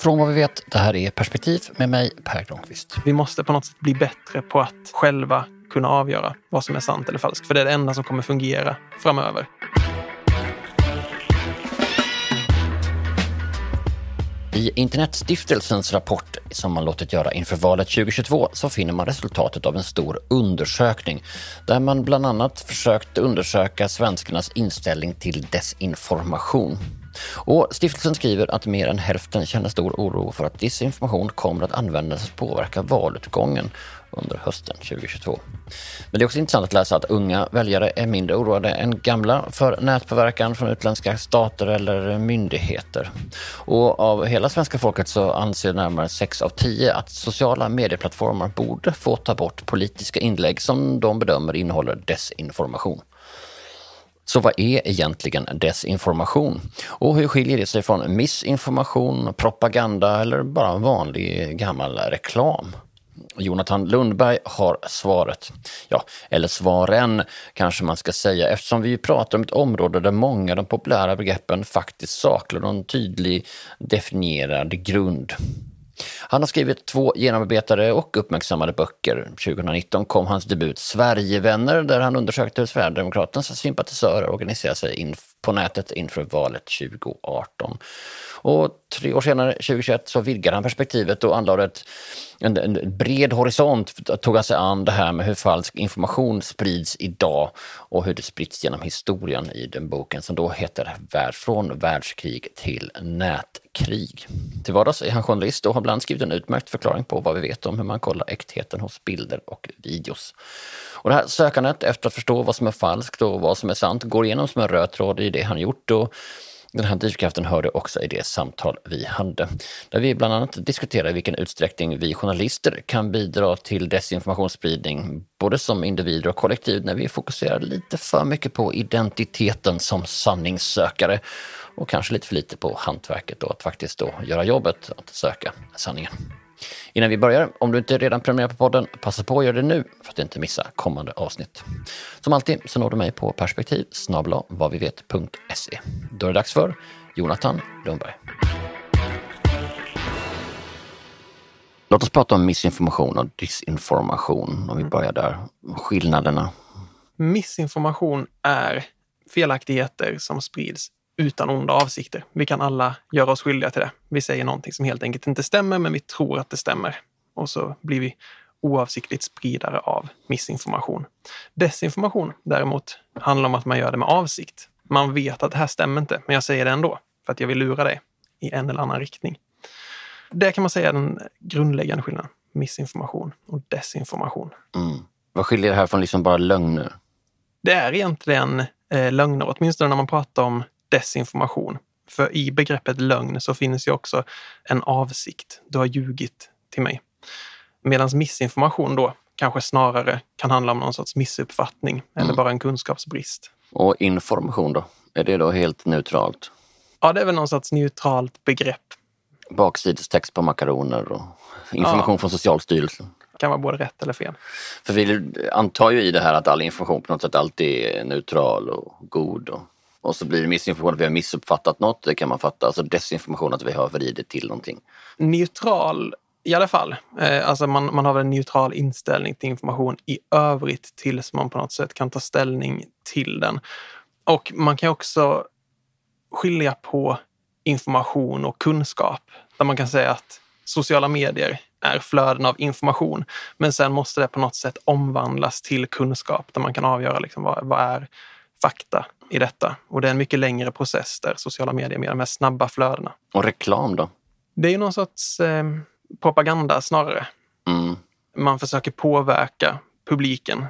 Från vad vi vet, det här är Perspektiv med mig, Per Granqvist. Vi måste på något sätt bli bättre på att själva kunna avgöra vad som är sant eller falskt. För det är det enda som kommer fungera framöver. I Internetstiftelsens rapport som man låtit göra inför valet 2022 så finner man resultatet av en stor undersökning där man bland annat försökt undersöka svenskarnas inställning till desinformation. Och stiftelsen skriver att mer än hälften känner stor oro för att desinformation kommer att användas för att påverka valutgången under hösten 2022. Men det är också intressant att läsa att unga väljare är mindre oroade än gamla för nätpåverkan från utländska stater eller myndigheter. Och av hela svenska folket så anser närmare 6 av 10 att sociala medieplattformar borde få ta bort politiska inlägg som de bedömer innehåller desinformation. Så vad är egentligen desinformation? Och hur skiljer det sig från missinformation, propaganda eller bara vanlig gammal reklam? Jonathan Lundberg har svaret. Ja, eller svaren kanske man ska säga eftersom vi pratar om ett område där många av de populära begreppen faktiskt saknar någon tydlig definierad grund. Han har skrivit två genomarbetade och uppmärksammade böcker. 2019 kom hans debut Sverigevänner där han undersökte hur Sverigedemokraternas sympatisörer organiserar sig inför på nätet inför valet 2018. Och tre år senare, 2021, så vidgade han perspektivet och anlade ett, en, en bred horisont. Tog han sig an det här med hur falsk information sprids idag och hur det sprids genom historien i den boken som då heter Från världskrig till nätkrig. Till vardags är han journalist och har bland skrivit en utmärkt förklaring på vad vi vet om hur man kollar äktheten hos bilder och videos. Och det här sökandet efter att förstå vad som är falskt och vad som är sant går igenom som en röd tråd i det han gjort. Och den här drivkraften hörde också i det samtal vi hade, där vi bland annat diskuterade i vilken utsträckning vi journalister kan bidra till desinformationsspridning, både som individer och kollektiv, när vi fokuserar lite för mycket på identiteten som sanningssökare och kanske lite för lite på hantverket och att faktiskt då göra jobbet att söka sanningen. Innan vi börjar, om du inte redan prenumererar på podden, passa på att göra det nu för att inte missa kommande avsnitt. Som alltid så når du mig på perspektiv vadvivet.se. Då är det dags för Jonathan Lundberg. Låt oss prata om missinformation och disinformation, om vi börjar där. Skillnaderna. Missinformation är felaktigheter som sprids utan onda avsikter. Vi kan alla göra oss skyldiga till det. Vi säger någonting som helt enkelt inte stämmer, men vi tror att det stämmer. Och så blir vi oavsiktligt spridare av missinformation. Desinformation däremot handlar om att man gör det med avsikt. Man vet att det här stämmer inte, men jag säger det ändå för att jag vill lura dig i en eller annan riktning. Det kan man säga är den grundläggande skillnaden. Missinformation och desinformation. Mm. Vad skiljer det här från liksom bara lögner? Det är egentligen eh, lögner, åtminstone när man pratar om desinformation. För i begreppet lögn så finns ju också en avsikt. Du har ljugit till mig. Medan missinformation då kanske snarare kan handla om någon sorts missuppfattning eller Mm. bara en kunskapsbrist. Och information då? Är det då helt neutralt? Ja, det är väl någon sorts neutralt begrepp. Baksidestext på makaroner och information Ja. från Socialstyrelsen. Kan vara både rätt eller fel. För vi antar ju i det här att all information på något sätt alltid är neutral och god. Och, och så blir det missinformation att vi har missuppfattat något, det kan man fatta. Alltså desinformation att vi har vridit till någonting. Neutral i alla fall. Eh, alltså man, man har väl en neutral inställning till information i övrigt tills man på något sätt kan ta ställning till den. Och man kan också skilja på information och kunskap. Där man kan säga att sociala medier är flöden av information. Men sen måste det på något sätt omvandlas till kunskap där man kan avgöra liksom vad, vad är fakta i detta. Och det är en mycket längre process där sociala medier mer de här snabba flödena. Och reklam då? Det är ju någon sorts eh, propaganda snarare. Mm. Man försöker påverka publiken.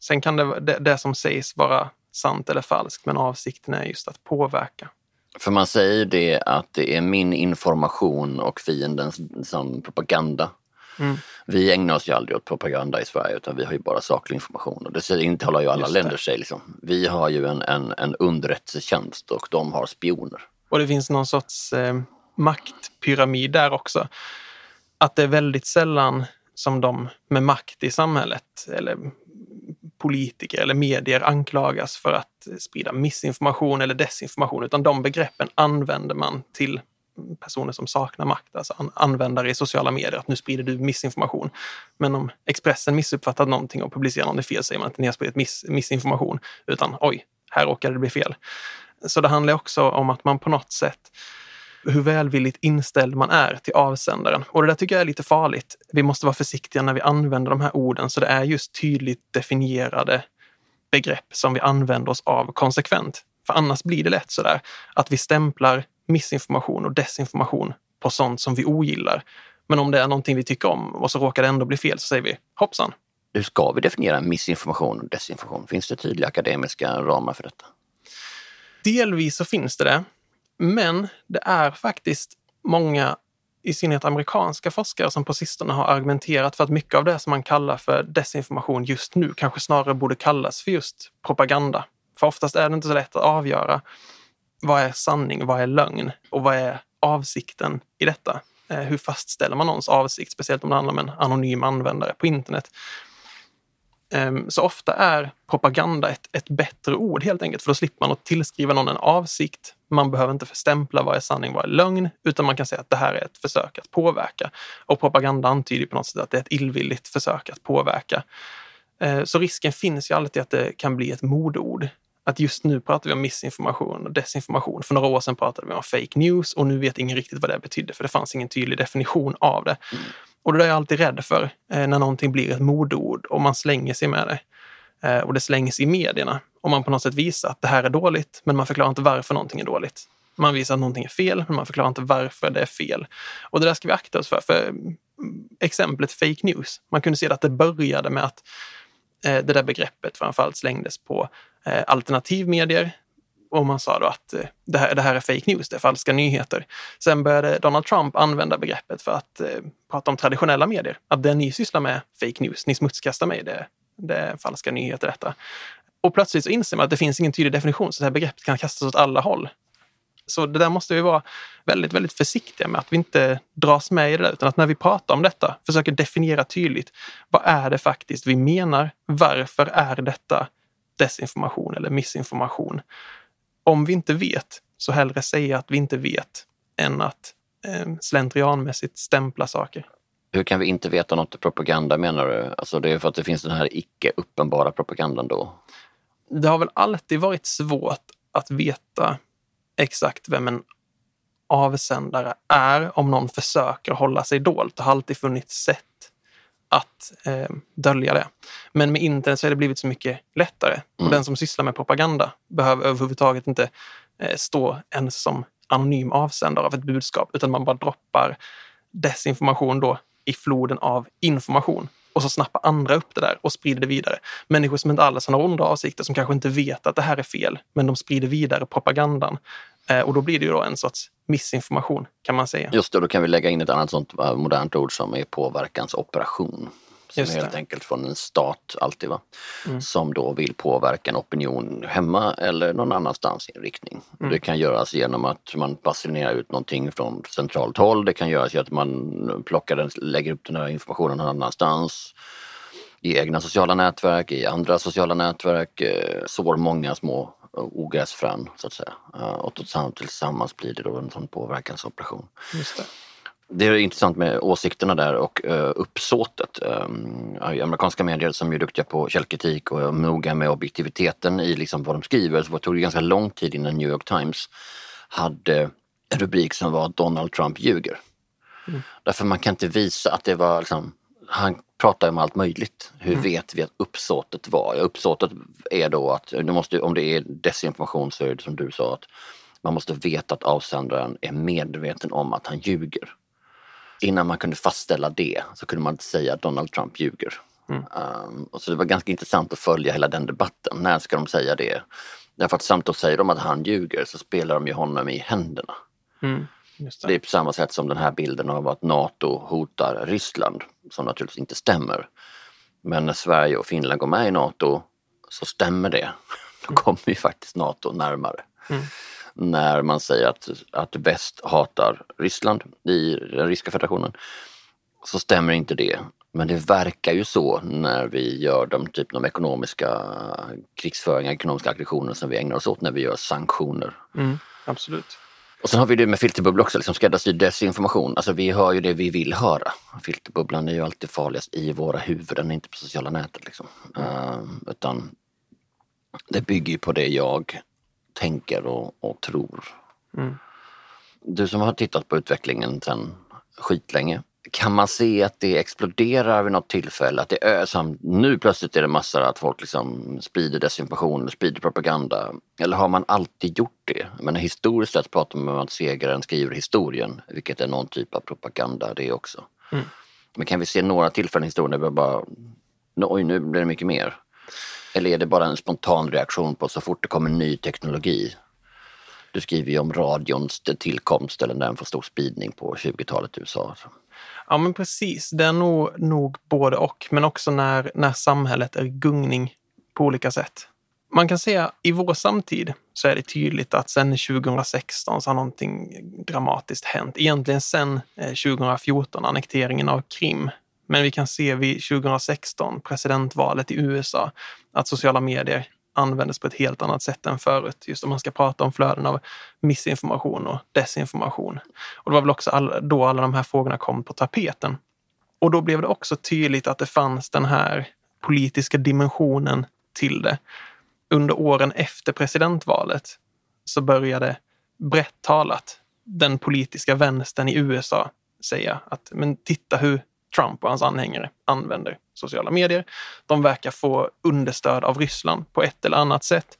Sen kan det, det, det som sägs vara sant eller falskt, men avsikten är just att påverka. För man säger det att det är min information och fiendens som propaganda. Mm. Vi ägnar oss ju aldrig åt propaganda i Sverige utan vi har ju bara saklig information. Och det intalar ju alla Just det. länder sig. Liksom. Vi har ju en, en, en underrättelsetjänst och de har spioner. Och det finns någon sorts eh, maktpyramid där också. Att det är väldigt sällan som de med makt i samhället eller politiker eller medier anklagas för att sprida missinformation eller desinformation, utan de begreppen använder man till personer som saknar makt, alltså an- användare i sociala medier, att nu sprider du missinformation. Men om Expressen missuppfattat någonting och publicerar någonting fel säger man inte ni har spridit miss, missinformation, utan oj, här råkade det bli fel. Så det handlar också om att man på något sätt hur välvilligt inställd man är till avsändaren. Och det där tycker jag är lite farligt. Vi måste vara försiktiga när vi använder de här orden, så det är just tydligt definierade begrepp som vi använder oss av konsekvent. För annars blir det lätt sådär att vi stämplar missinformation och desinformation på sånt som vi ogillar. Men om det är någonting vi tycker om och så råkar det ändå bli fel så säger vi hoppsan. Hur ska vi definiera missinformation och desinformation? Finns det tydliga akademiska ramar för detta? Delvis så finns det det. Men det är faktiskt många, i synnerhet amerikanska forskare, som på sistone har argumenterat för att mycket av det som man kallar för desinformation just nu kanske snarare borde kallas för just propaganda. För oftast är det inte så lätt att avgöra vad är sanning, vad är lögn och vad är avsikten i detta? Eh, hur fastställer man någons avsikt, speciellt om det handlar om en anonym användare på internet? Ehm, så ofta är propaganda ett, ett bättre ord helt enkelt, för då slipper man att tillskriva någon en avsikt. Man behöver inte förstämpla vad är sanning, vad är lögn, utan man kan säga att det här är ett försök att påverka. Och propaganda antyder på något sätt att det är ett illvilligt försök att påverka. Eh, så risken finns ju alltid att det kan bli ett modeord. Att just nu pratar vi om missinformation och desinformation. För några år sedan pratade vi om fake news och nu vet ingen riktigt vad det betydde för det fanns ingen tydlig definition av det. Och det är jag alltid rädd för eh, när någonting blir ett modeord och man slänger sig med det. Eh, och det slängs i medierna. Och man på något sätt visar att det här är dåligt, men man förklarar inte varför någonting är dåligt. Man visar att någonting är fel, men man förklarar inte varför det är fel. Och det där ska vi akta oss för. För mm, exemplet fake news, man kunde se att det började med att Eh, det där begreppet framförallt slängdes på eh, alternativmedier. Och man sa då att eh, det, här, det här är fake news, det är falska nyheter. Sen började Donald Trump använda begreppet för att eh, prata om traditionella medier. Att det ni sysslar med, fake news, ni smutskastar mig, det, det är falska nyheter detta. Och plötsligt så inser man att det finns ingen tydlig definition, så det här begreppet kan kastas åt alla håll. Så det där måste vi vara väldigt, väldigt försiktiga med, att vi inte dras med i det där, utan att när vi pratar om detta försöker definiera tydligt vad är det faktiskt vi menar? Varför är detta desinformation eller missinformation? Om vi inte vet, så hellre säga att vi inte vet än att eh, slentrianmässigt stämpla saker. Hur kan vi inte veta något är propaganda menar du? Alltså det är för att det finns den här icke uppenbara propagandan då? Det har väl alltid varit svårt att veta exakt vem en avsändare är om någon försöker hålla sig dolt. Det har alltid funnits sätt att eh, dölja det. Men med internet så har det blivit så mycket lättare. Mm. Och den som sysslar med propaganda behöver överhuvudtaget inte eh, stå ens som anonym avsändare av ett budskap, utan man bara droppar desinformation då i floden av information. Och så snappar andra upp det där och sprider det vidare. Människor som inte alls har några onda avsikter, som kanske inte vet att det här är fel, men de sprider vidare propagandan. Eh, och då blir det ju då en sorts missinformation kan man säga. Just det, då kan vi lägga in ett annat sånt eh, modernt ord som är påverkansoperation. Som Just helt enkelt från en stat alltid va. Mm. Som då vill påverka en opinion hemma eller någon annanstans i en riktning. Mm. Det kan göras genom att man basunerar ut någonting från centralt håll. Det kan göras genom att man plockar den, lägger upp den här informationen någon annanstans. I egna sociala nätverk, i andra sociala nätverk. Eh, sår många små ogräsfrön så att säga. Och tillsammans blir det då en sån påverkansoperation. Just det. Det är intressant med åsikterna där och uh, uppsåtet. Um, amerikanska medier som är duktiga på källkritik och är noga med objektiviteten i liksom vad de skriver så tog det ganska lång tid innan New York Times hade en rubrik som var Donald Trump ljuger. Mm. Därför man kan inte visa att det var liksom, han pratar om allt möjligt. Hur mm. vet vi att uppsåtet var? Ja, uppsåtet är då att, du måste, om det är desinformation så är det som du sa att man måste veta att avsändaren är medveten om att han ljuger. Innan man kunde fastställa det så kunde man inte säga att Donald Trump ljuger. Mm. Um, och så det var ganska intressant att följa hela den debatten. När ska de säga det? Därför att samtidigt säger de att han ljuger så spelar de ju honom i händerna. Mm. Det. det. är på samma sätt som den här bilden av att NATO hotar Ryssland, som naturligtvis inte stämmer. Men när Sverige och Finland går med i NATO så stämmer det. Då kommer ju faktiskt NATO närmare. Mm. När man säger att, att väst hatar Ryssland i den ryska federationen så stämmer inte det. Men det verkar ju så när vi gör de typen av ekonomiska krigsföringar, ekonomiska aggressioner som vi ägnar oss åt när vi gör sanktioner. Mm, absolut. Och sen har vi det med filterbubbla också, liksom skräddarsydd desinformation. Alltså vi hör ju det vi vill höra. Filterbubblan är ju alltid farligast i våra huvuden, inte på sociala nätet. Liksom. Uh, utan det bygger ju på det jag tänker och, och tror. Mm. Du som har tittat på utvecklingen sedan skitlänge. Kan man se att det exploderar vid något tillfälle? Att det är, som, nu plötsligt är det massor att folk liksom sprider desinformation, sprider propaganda. Eller har man alltid gjort det? Men historiskt sett pratar man om att segraren skriver historien, vilket är någon typ av propaganda det också. Mm. Men kan vi se några tillfällen i historien där vi bara, oj nu blir det mycket mer? Eller är det bara en spontan reaktion på så fort det kommer ny teknologi? Du skriver ju om radions tillkomst eller när den får stor spridning på 20-talet i USA. Ja men precis, det är nog, nog både och. Men också när, när samhället är gungning på olika sätt. Man kan säga i vår samtid så är det tydligt att sedan 2016 så har någonting dramatiskt hänt. Egentligen sedan 2014, eh, annekteringen av Krim. Men vi kan se vid 2016, presidentvalet i USA, att sociala medier användes på ett helt annat sätt än förut. Just om man ska prata om flöden av missinformation och desinformation. Och det var väl också all, då alla de här frågorna kom på tapeten. Och då blev det också tydligt att det fanns den här politiska dimensionen till det. Under åren efter presidentvalet så började brett talat den politiska vänstern i USA säga att men titta hur Trump och hans anhängare använder sociala medier. De verkar få understöd av Ryssland på ett eller annat sätt.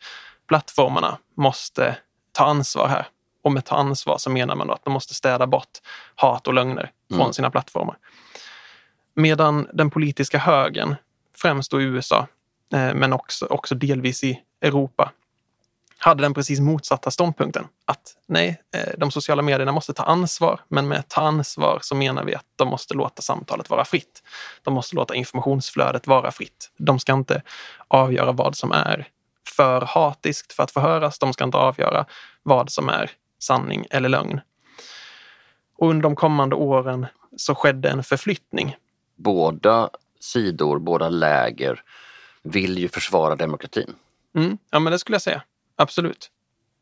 Plattformarna måste ta ansvar här. Och med ta ansvar så menar man då att de måste städa bort hat och lögner från mm. sina plattformar. Medan den politiska högern, främst då i USA, eh, men också, också delvis i Europa, hade den precis motsatta ståndpunkten. Att nej, eh, de sociala medierna måste ta ansvar, men med ta ansvar så menar vi att de måste låta samtalet vara fritt. De måste låta informationsflödet vara fritt. De ska inte avgöra vad som är för hatiskt för att förhöras. De ska inte avgöra vad som är sanning eller lögn. Och under de kommande åren så skedde en förflyttning. Båda sidor, båda läger vill ju försvara demokratin. Mm, ja, men det skulle jag säga. Absolut.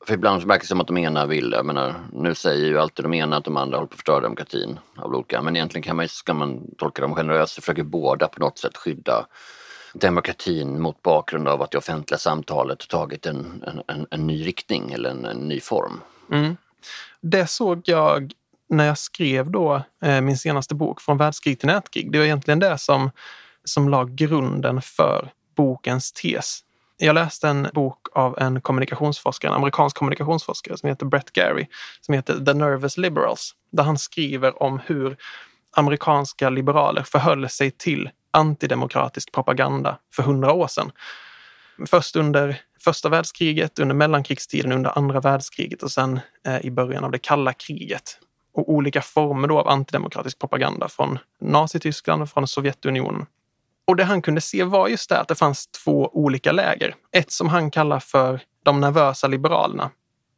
För ibland verkar det som att de ena vill, jag menar, nu säger ju alltid de ena att de andra håller på att förstöra demokratin av olika, men egentligen kan man, ska man tolka dem generöst, så försöker båda på något sätt skydda demokratin mot bakgrund av att det offentliga samtalet tagit en, en, en, en ny riktning eller en, en ny form. Mm. Det såg jag när jag skrev då eh, min senaste bok Från världskrig till nätkrig. Det var egentligen det som, som la grunden för bokens tes. Jag läste en bok av en kommunikationsforskare, en amerikansk kommunikationsforskare som heter Brett Gary, som heter The Nervous Liberals, där han skriver om hur amerikanska liberaler förhöll sig till antidemokratisk propaganda för hundra år sedan. Först under första världskriget, under mellankrigstiden, under andra världskriget och sen eh, i början av det kalla kriget. Och olika former då av antidemokratisk propaganda från Nazityskland och från Sovjetunionen. Och det han kunde se var just det att det fanns två olika läger. Ett som han kallar för de nervösa liberalerna.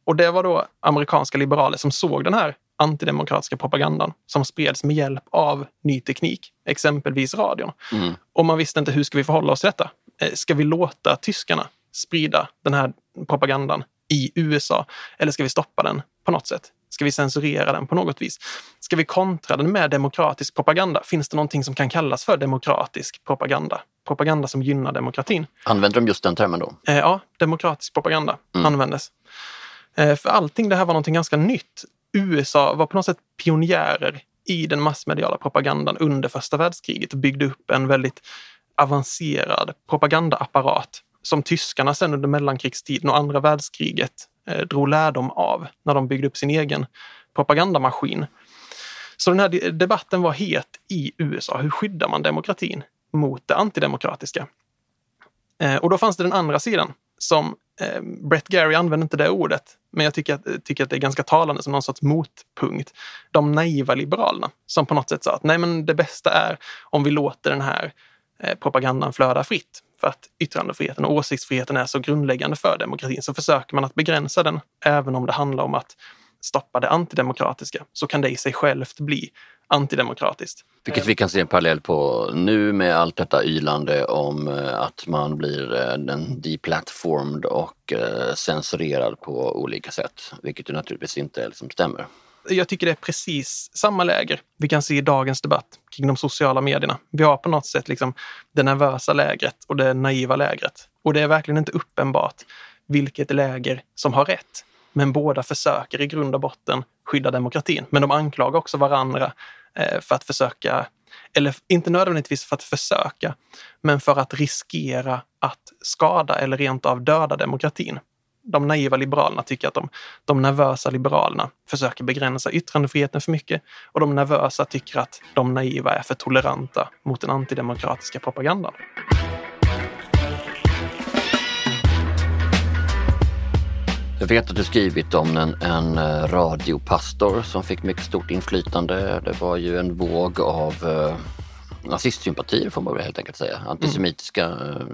Och det var då amerikanska liberaler som såg den här antidemokratiska propagandan som spreds med hjälp av ny teknik, exempelvis radion. Mm. Och man visste inte hur ska vi förhålla oss till detta? Eh, ska vi låta tyskarna sprida den här propagandan i USA eller ska vi stoppa den på något sätt? Ska vi censurera den på något vis? Ska vi kontra den med demokratisk propaganda? Finns det någonting som kan kallas för demokratisk propaganda? Propaganda som gynnar demokratin. Använder de just den termen då? Eh, ja, demokratisk propaganda mm. användes. Eh, för allting det här var någonting ganska nytt. USA var på något sätt pionjärer i den massmediala propagandan under första världskriget och byggde upp en väldigt avancerad propagandaapparat som tyskarna sen under mellankrigstiden och andra världskriget eh, drog lärdom av när de byggde upp sin egen propagandamaskin. Så den här debatten var het i USA. Hur skyddar man demokratin mot det antidemokratiska? Eh, och då fanns det den andra sidan som eh, Brett Gary använder inte det ordet, men jag tycker att, tycker att det är ganska talande som någon sorts motpunkt. De naiva liberalerna som på något sätt sa att nej, men det bästa är om vi låter den här eh, propagandan flöda fritt. För att yttrandefriheten och åsiktsfriheten är så grundläggande för demokratin så försöker man att begränsa den, även om det handlar om att stoppa det antidemokratiska, så kan det i sig självt bli antidemokratiskt. Vilket vi kan se en parallell på nu med allt detta ylande om eh, att man blir eh, deplatformed och eh, censurerad på olika sätt. Vilket ju naturligtvis inte liksom stämmer. Jag tycker det är precis samma läger vi kan se i dagens debatt kring de sociala medierna. Vi har på något sätt liksom det nervösa lägret och det naiva lägret. Och det är verkligen inte uppenbart vilket läger som har rätt. Men båda försöker i grund och botten skydda demokratin. Men de anklagar också varandra eh, för att försöka, eller inte nödvändigtvis för att försöka, men för att riskera att skada eller rent av döda demokratin. De naiva liberalerna tycker att de, de nervösa liberalerna försöker begränsa yttrandefriheten för mycket och de nervösa tycker att de naiva är för toleranta mot den antidemokratiska propagandan. Jag vet att du skrivit om en, en eh, radiopastor som fick mycket stort inflytande. Det var ju en våg av eh, nazistsympatier får man väl helt enkelt säga. Antisemitiska mm.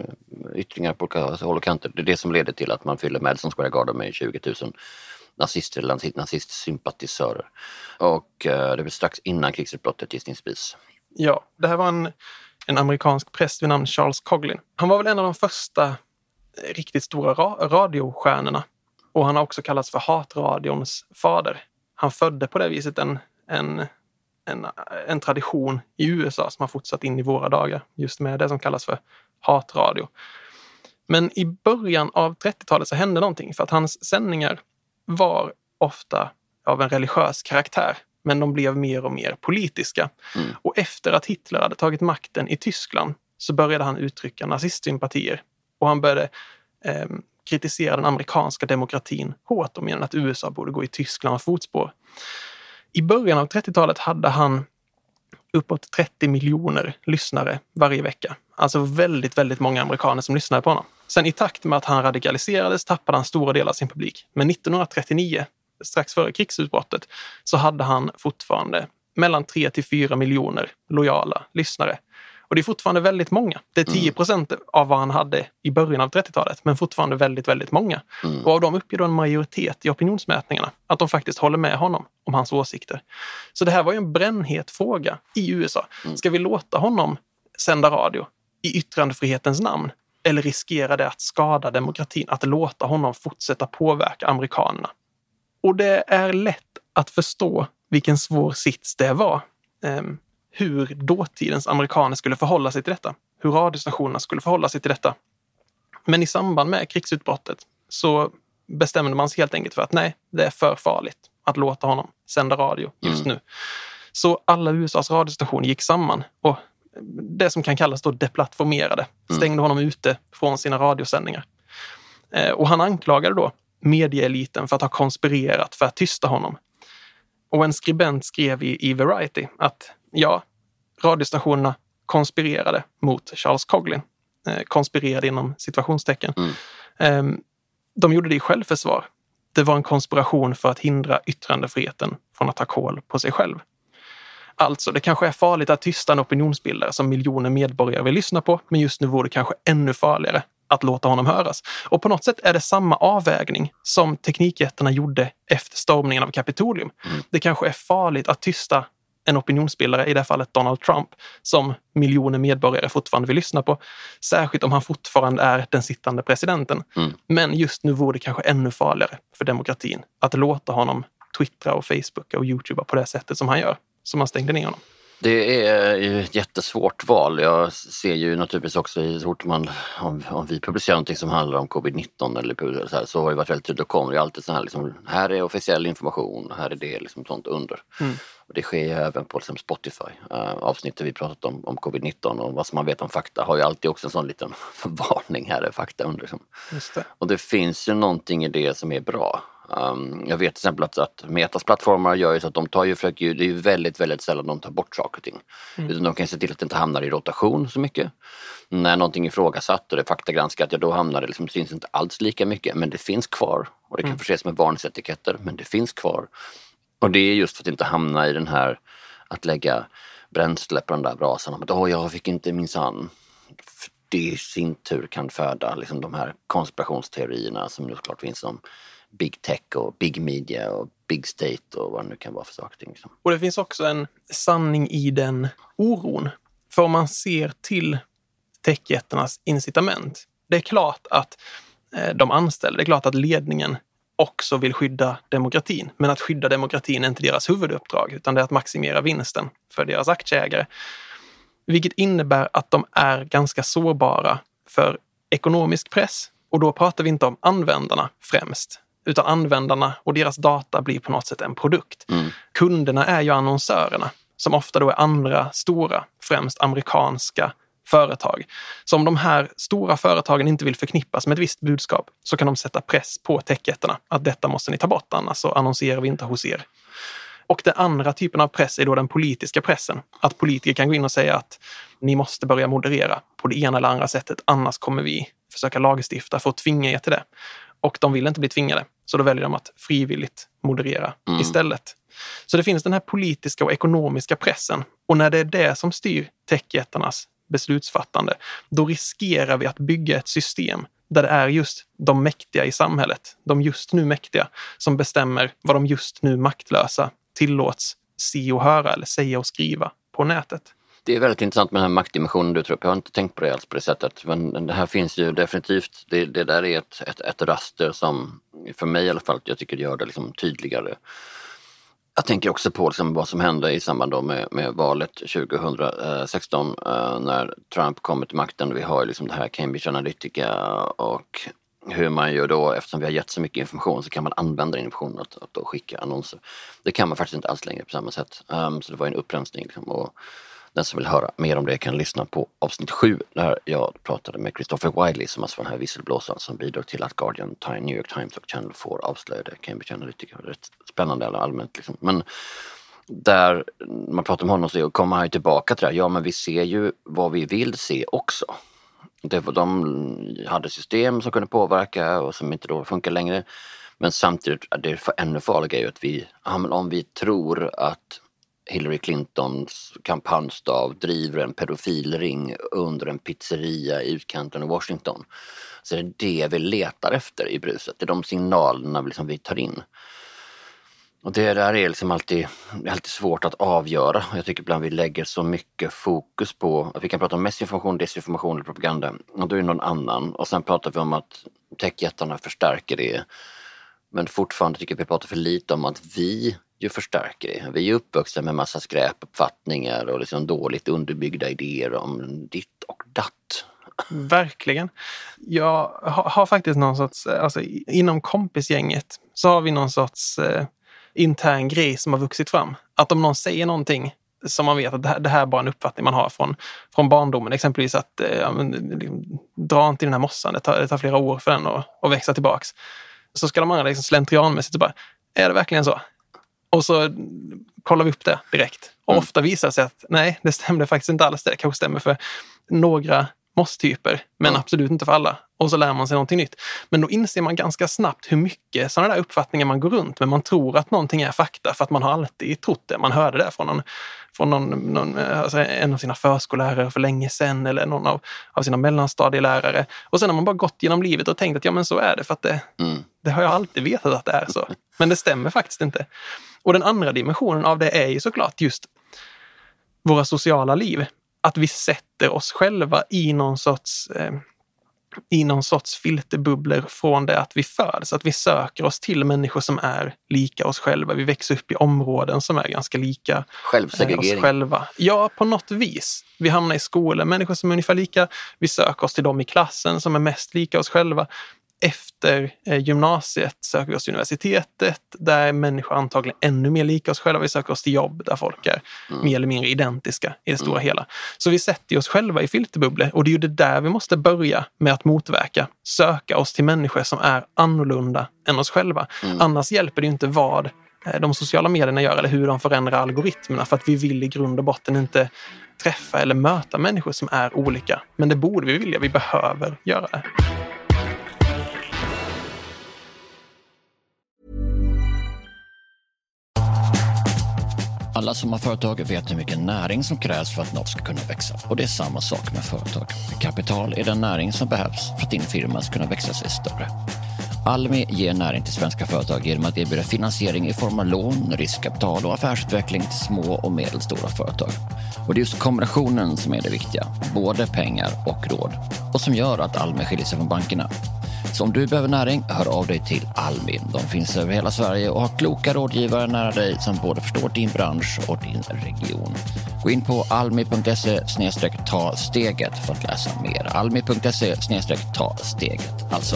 yttringar på olika håll och kanter. Det är det som leder till att man fyller Madison Square Garden med 20 000 nazister eller nazistsympatisörer. Och eh, det var strax innan krigsutbrottet gissningsvis. Ja, det här var en, en amerikansk präst vid namn Charles Coughlin. Han var väl en av de första eh, riktigt stora ra radiostjärnorna och han har också kallats för hatradions fader. Han födde på det viset en, en, en, en tradition i USA som har fortsatt in i våra dagar, just med det som kallas för hatradio. Men i början av 30-talet så hände någonting för att hans sändningar var ofta av en religiös karaktär, men de blev mer och mer politiska. Mm. Och efter att Hitler hade tagit makten i Tyskland så började han uttrycka nazistsympatier och han började eh, kritiserar den amerikanska demokratin hårt och menar att USA borde gå i Tysklands fotspår. I början av 30-talet hade han uppåt 30 miljoner lyssnare varje vecka. Alltså väldigt, väldigt många amerikaner som lyssnade på honom. Sen i takt med att han radikaliserades tappade han stora delar av sin publik. Men 1939, strax före krigsutbrottet, så hade han fortfarande mellan 3 till 4 miljoner lojala lyssnare. Och det är fortfarande väldigt många. Det är 10 mm. procent av vad han hade i början av 30-talet, men fortfarande väldigt, väldigt många. Mm. Och av dem uppger då en majoritet i opinionsmätningarna att de faktiskt håller med honom om hans åsikter. Så det här var ju en brännhet fråga i USA. Mm. Ska vi låta honom sända radio i yttrandefrihetens namn? Eller riskerar det att skada demokratin, att låta honom fortsätta påverka amerikanerna? Och det är lätt att förstå vilken svår sits det var. Um, hur dåtidens amerikaner skulle förhålla sig till detta. Hur radiostationerna skulle förhålla sig till detta. Men i samband med krigsutbrottet så bestämde man sig helt enkelt för att nej, det är för farligt att låta honom sända radio just mm. nu. Så alla USAs radiostationer gick samman och det som kan kallas då deplattformerade, mm. stängde honom ute från sina radiosändningar. Eh, och han anklagade då medieeliten för att ha konspirerat för att tysta honom. Och en skribent skrev i, i Variety att ja, radiostationerna konspirerade mot Charles Coughlin. Eh, konspirerade inom situationstecken. Mm. Eh, de gjorde det i självförsvar. Det var en konspiration för att hindra yttrandefriheten från att ta koll på sig själv. Alltså, det kanske är farligt att tysta en opinionsbildare som miljoner medborgare vill lyssna på, men just nu vore det kanske ännu farligare att låta honom höras. Och på något sätt är det samma avvägning som teknikjättarna gjorde efter stormningen av Kapitolium. Mm. Det kanske är farligt att tysta en opinionsbildare, i det här fallet Donald Trump, som miljoner medborgare fortfarande vill lyssna på. Särskilt om han fortfarande är den sittande presidenten. Mm. Men just nu vore det kanske ännu farligare för demokratin att låta honom twittra och facebooka och youtuba på det sättet som han gör, som man stängde ner honom. Det är ju ett jättesvårt val. Jag ser ju naturligtvis också i så man, om, om vi publicerar någonting som handlar om covid-19 eller så, här, så har det varit väldigt tydligt, då kommer det alltid så här, liksom, här är officiell information, här är det liksom sånt under. Mm. Och det sker ju även på liksom Spotify. Uh, avsnittet vi pratat om, om covid-19 och vad som man vet om fakta har ju alltid också en sån liten varning, här är fakta under. Liksom. Det. Och det finns ju någonting i det som är bra. Um, jag vet till exempel att, att Metas plattformar gör ju så att de tar ju, försöker ju, det är ju väldigt, väldigt sällan de tar bort saker och ting. Mm. Utan de kan se till att det inte hamnar i rotation så mycket. När någonting är ifrågasatt och det är faktagranskat, ja då hamnar det liksom, syns inte alls lika mycket men det finns kvar. Och det kan mm. förses med varningsetiketter men det finns kvar. Och det är just för att inte hamna i den här att lägga bränsle på den där brasan. Att åh, jag fick inte minsann. Det i sin tur kan föda liksom, de här konspirationsteorierna som ju såklart finns om big tech och big media och big state och vad det nu kan vara för saker. Liksom. Och det finns också en sanning i den oron. För om man ser till techjättarnas incitament. Det är klart att eh, de anställda, det är klart att ledningen också vill skydda demokratin. Men att skydda demokratin är inte deras huvuduppdrag, utan det är att maximera vinsten för deras aktieägare. Vilket innebär att de är ganska sårbara för ekonomisk press. Och då pratar vi inte om användarna främst, utan användarna och deras data blir på något sätt en produkt. Mm. Kunderna är ju annonsörerna som ofta då är andra stora, främst amerikanska företag. Så om de här stora företagen inte vill förknippas med ett visst budskap så kan de sätta press på techjättarna att detta måste ni ta bort annars så annonserar vi inte hos er. Och den andra typen av press är då den politiska pressen. Att politiker kan gå in och säga att ni måste börja moderera på det ena eller andra sättet, annars kommer vi försöka lagstifta för att tvinga er till det. Och de vill inte bli tvingade, så då väljer de att frivilligt moderera mm. istället. Så det finns den här politiska och ekonomiska pressen. Och när det är det som styr techjättarnas beslutsfattande, då riskerar vi att bygga ett system där det är just de mäktiga i samhället, de just nu mäktiga, som bestämmer vad de just nu maktlösa tillåts se och höra eller säga och skriva på nätet. Det är väldigt intressant med den här maktdimensionen du tar upp. Jag har inte tänkt på det alls på det sättet. Men det här finns ju definitivt, det, det där är ett, ett, ett raster som för mig i alla fall, jag tycker det gör det liksom tydligare jag tänker också på liksom vad som hände i samband med, med valet 2016 eh, när Trump kommer till makten. Vi har liksom det här Cambridge Analytica och hur man gör då, eftersom vi har gett så mycket information så kan man använda den informationen att, att skicka annonser. Det kan man faktiskt inte alls längre på samma sätt. Um, så det var en upprensning. Liksom, och den som vill höra mer om det kan lyssna på avsnitt 7 där jag pratade med Christopher Wiley som alltså var den här visselblåsaren som bidrog till att Guardian, New York Times och Channel 4 avslöjade Cambridge Analytica. Rätt spännande allmänt liksom. Men där man pratar om honom så kommer han tillbaka till det här, ja men vi ser ju vad vi vill se också. Det var, de hade system som kunde påverka och som inte då funkar längre. Men samtidigt, det är ännu farligare är ju att vi, ja, om vi tror att Hillary Clintons kampanjstav driver en pedofilring under en pizzeria i utkanten av Washington. Så det är det vi letar efter i bruset, det är de signalerna liksom vi tar in. Och det där är liksom alltid, är alltid svårt att avgöra. Jag tycker ibland vi lägger så mycket fokus på att vi kan prata om messinformation, desinformation eller propaganda. Och då är det någon annan. Och sen pratar vi om att techjättarna förstärker det. Men fortfarande tycker jag vi pratar för lite om att vi ju förstärker det. Vi är uppvuxna med massa skräpuppfattningar och liksom dåligt underbyggda idéer om ditt och datt. Verkligen. Jag har, har faktiskt någon sorts, alltså inom kompisgänget så har vi någon sorts eh, intern grej som har vuxit fram. Att om någon säger någonting som man vet att det här, det här är bara en uppfattning man har från, från barndomen. Exempelvis att eh, liksom, dra inte i den här mossan, det tar, det tar flera år för den att, att växa tillbaks. Så ska de andra liksom slentrianmässigt bara, är det verkligen så? Och så kollar vi upp det direkt. Och mm. ofta visar det sig att nej, det stämde faktiskt inte alls. Det kanske stämmer för några mosstyper, men mm. absolut inte för alla. Och så lär man sig någonting nytt. Men då inser man ganska snabbt hur mycket sådana där uppfattningar man går runt med. Man tror att någonting är fakta för att man har alltid trott det. Man hörde det från, någon, från någon, någon, alltså en av sina förskollärare för länge sedan eller någon av, av sina mellanstadielärare. Och sen har man bara gått genom livet och tänkt att ja men så är det för att det, mm. det har jag alltid vetat att det är så. Men det stämmer faktiskt inte. Och den andra dimensionen av det är ju såklart just våra sociala liv. Att vi sätter oss själva i någon sorts eh, i någon sorts filterbubblor från det att vi föds. Att vi söker oss till människor som är lika oss själva. Vi växer upp i områden som är ganska lika eh, oss själva. Ja, på något vis. Vi hamnar i skolor, människor som är ungefär lika. Vi söker oss till dem i klassen som är mest lika oss själva efter eh, gymnasiet söker vi oss till universitetet. Där är människor antagligen ännu mer lika oss själva. Vi söker oss till jobb där folk är mm. mer eller mindre identiska i det stora mm. hela. Så vi sätter oss själva i filterbubblor och det är ju det där vi måste börja med att motverka. Söka oss till människor som är annorlunda än oss själva. Mm. Annars hjälper det inte vad eh, de sociala medierna gör eller hur de förändrar algoritmerna för att vi vill i grund och botten inte träffa eller möta människor som är olika. Men det borde vi vilja, vi behöver göra det. Alla som har företag vet hur mycket näring som krävs för att något ska kunna växa. Och det är samma sak med företag. Kapital är den näring som behövs för att din firma ska kunna växa sig större. Almi ger näring till svenska företag genom att erbjuda finansiering i form av lån, riskkapital och affärsutveckling till små och medelstora företag. Och det är just kombinationen som är det viktiga, både pengar och råd. Och som gör att Almi skiljer sig från bankerna. Så om du behöver näring, hör av dig till Almi. De finns över hela Sverige och har kloka rådgivare nära dig som både förstår din bransch och din region. Gå in på almi.se ta steget för att läsa mer. Almi.se ta steget alltså.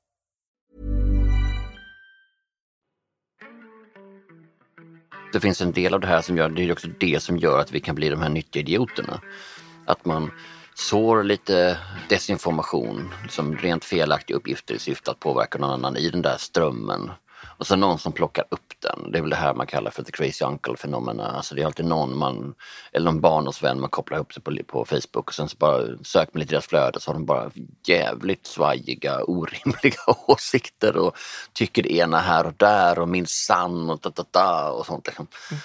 Det finns en del av det här som gör, det är också det som gör att vi kan bli de här nyttiga idioterna. Att man sår lite desinformation, liksom rent felaktiga uppgifter i syfte att påverka någon annan i den där strömmen. Och så någon som plockar upp den. Det är väl det här man kallar för the crazy uncle fenomena. Alltså det är alltid någon man, eller någon barndomsvän man kopplar ihop sig på, på Facebook och sen så bara söker man lite i deras flöde så har de bara jävligt svajiga, orimliga åsikter och tycker det ena här och där och minsann och da, da, da och sånt. Liksom. Mm.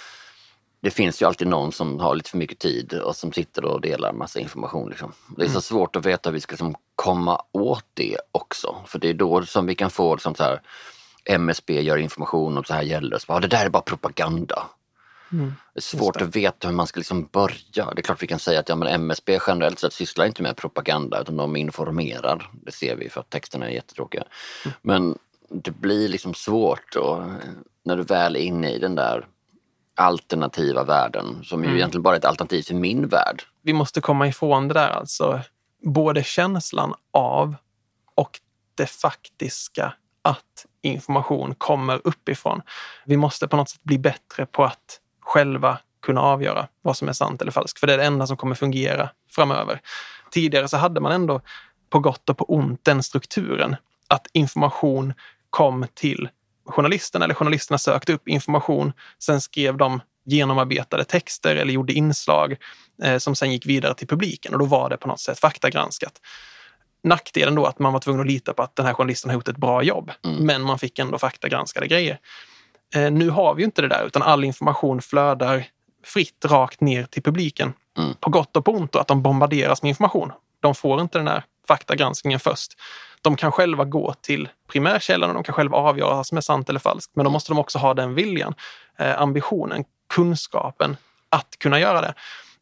Det finns ju alltid någon som har lite för mycket tid och som sitter och delar massa information. Liksom. Det är så mm. svårt att veta hur vi ska liksom, komma åt det också. För det är då som vi kan få liksom, så här, MSB gör information om så här gäller. Så bara, det där är bara propaganda. Det är svårt att veta hur man ska liksom börja. Det är klart vi kan säga att ja, men MSB generellt sett sysslar inte med propaganda utan de informerar. Det ser vi för att texterna är jättetråkiga. Men det blir liksom svårt och när du väl är inne i den där alternativa världen som ju egentligen bara är ett alternativ till min värld. Vi måste komma ifrån det där alltså. Både känslan av och det faktiska att information kommer uppifrån. Vi måste på något sätt bli bättre på att själva kunna avgöra vad som är sant eller falskt. För det är det enda som kommer fungera framöver. Tidigare så hade man ändå på gott och på ont den strukturen att information kom till journalisterna eller journalisterna sökte upp information. Sen skrev de genomarbetade texter eller gjorde inslag eh, som sen gick vidare till publiken och då var det på något sätt faktagranskat. Nackdelen då att man var tvungen att lita på att den här journalisten har gjort ett bra jobb, men man fick ändå faktagranskade grejer. Eh, nu har vi ju inte det där utan all information flödar fritt rakt ner till publiken. På gott och på ont och att de bombarderas med information. De får inte den här faktagranskningen först. De kan själva gå till primärkällan och de kan själva avgöra vad som är sant eller falskt. Men då måste de också ha den viljan, eh, ambitionen, kunskapen att kunna göra det.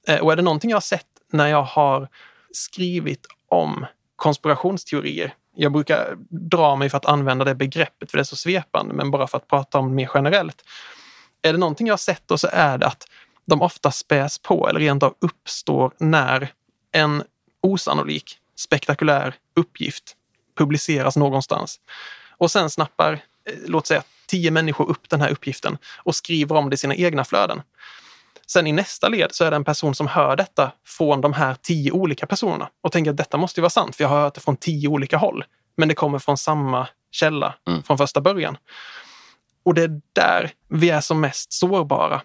Eh, och är det någonting jag har sett när jag har skrivit om konspirationsteorier jag brukar dra mig för att använda det begreppet för det är så svepande, men bara för att prata om det mer generellt. Är det någonting jag har sett då så är det att de ofta späs på eller rent av uppstår när en osannolik, spektakulär uppgift publiceras någonstans. Och sen snappar, eh, låt säga, tio människor upp den här uppgiften och skriver om det i sina egna flöden. Sen i nästa led så är det en person som hör detta från de här tio olika personerna och tänker att detta måste ju vara sant, för jag har hört det från tio olika håll. Men det kommer från samma källa från första början. Och det är där vi är som mest sårbara.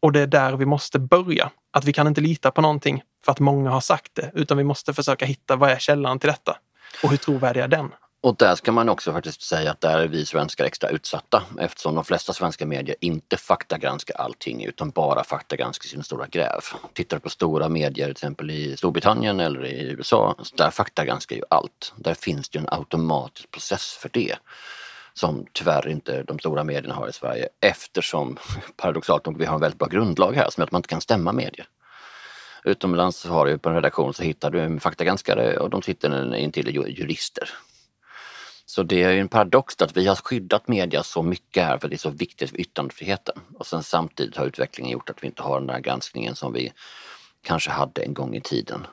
Och det är där vi måste börja. Att vi kan inte lita på någonting för att många har sagt det, utan vi måste försöka hitta vad är källan till detta? Och hur trovärdig är den? Och där ska man också faktiskt säga att där är vi svenskar extra utsatta eftersom de flesta svenska medier inte faktagranskar allting utan bara faktagranskar sina stora gräv. Tittar du på stora medier till exempel i Storbritannien eller i USA, där faktagranskar ju allt. Där finns det ju en automatisk process för det som tyvärr inte de stora medierna har i Sverige eftersom paradoxalt nog vi har en väldigt bra grundlag här som gör att man inte kan stämma medier. Utomlands har du på en redaktion så hittar du en faktagranskare och de sitter intill jurister. Så det är ju en paradox att vi har skyddat media så mycket här för det är så viktigt för yttrandefriheten. Och sen samtidigt har utvecklingen gjort att vi inte har den där granskningen som vi kanske hade en gång i tiden.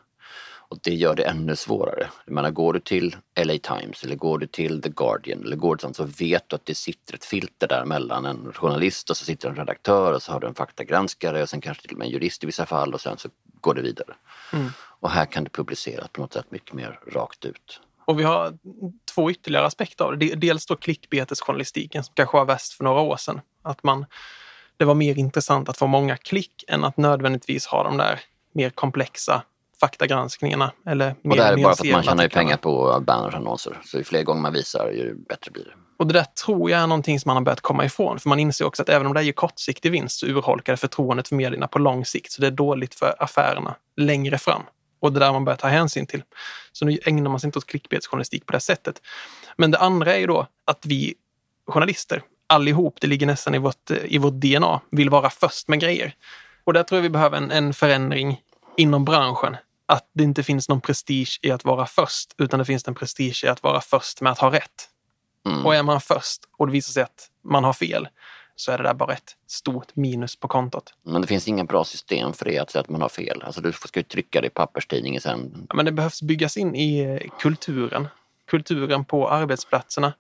Och det gör det ännu svårare. Jag menar, går du till LA Times eller går du till The Guardian eller går du sånt så vet du att det sitter ett filter där mellan en journalist och så sitter en redaktör och så har du en faktagranskare och sen kanske till och med en jurist i vissa fall och sen så går det vidare. Och här kan det publiceras på något sätt mycket mer rakt ut. Och vi har två ytterligare aspekter av det. Dels då klickbetesjournalistiken som kanske var värst för några år sedan. Att man, det var mer intressant att få många klick än att nödvändigtvis ha de där mer komplexa faktagranskningarna. Eller mer Och det här är bara för att man tjänar ju pengar på bannerannonser. Så ju fler gånger man visar ju bättre blir det. Och det där tror jag är någonting som man har börjat komma ifrån. För man inser också att även om det är ju kortsiktig vinst så urholkar det förtroendet för medierna på lång sikt. Så det är dåligt för affärerna längre fram. Och det där man börjar ta hänsyn till. Så nu ägnar man sig inte åt klickbetsjournalistik på det sättet. Men det andra är ju då att vi journalister, allihop, det ligger nästan i vårt, i vårt DNA, vill vara först med grejer. Och där tror jag vi behöver en, en förändring inom branschen. Att det inte finns någon prestige i att vara först, utan det finns en prestige i att vara först med att ha rätt. Och är man först och det visar sig att man har fel, så är det där bara ett stort minus på kontot. Men det finns inga bra system för det att säga att man har fel. Alltså du ska ju trycka det i papperstidningen sen. Ja, men det behövs byggas in i eh, kulturen. Kulturen på arbetsplatserna.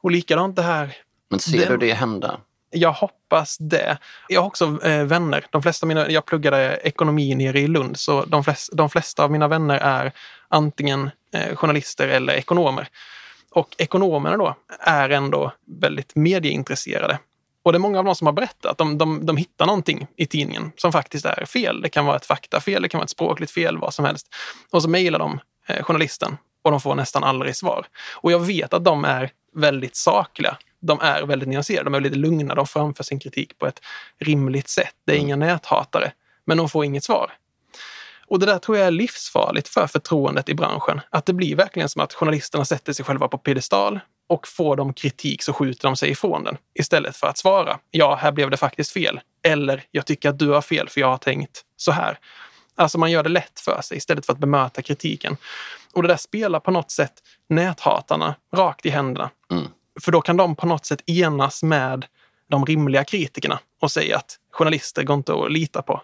Och likadant det här. Men ser Den- du det hända? Jag hoppas det. Jag har också eh, vänner. De flesta mina, jag pluggade ekonomi nere i Lund, så de, flest, de flesta av mina vänner är antingen eh, journalister eller ekonomer. Och ekonomerna då är ändå väldigt medieintresserade. Och det är många av dem som har berättat. De, de, de hittar någonting i tidningen som faktiskt är fel. Det kan vara ett faktafel, det kan vara ett språkligt fel, vad som helst. Och så mejlar de eh, journalisten och de får nästan aldrig svar. Och jag vet att de är väldigt sakliga. De är väldigt nyanserade, de är lite lugna, de framför sin kritik på ett rimligt sätt. Det är inga näthatare, men de får inget svar. Och det där tror jag är livsfarligt för förtroendet i branschen. Att det blir verkligen som att journalisterna sätter sig själva på piedestal och får de kritik så skjuter de sig ifrån den istället för att svara. Ja, här blev det faktiskt fel. Eller jag tycker att du har fel för jag har tänkt så här. Alltså man gör det lätt för sig istället för att bemöta kritiken. Och det där spelar på något sätt näthatarna rakt i händerna. Mm. För då kan de på något sätt enas med de rimliga kritikerna och säga att journalister går inte att lita på.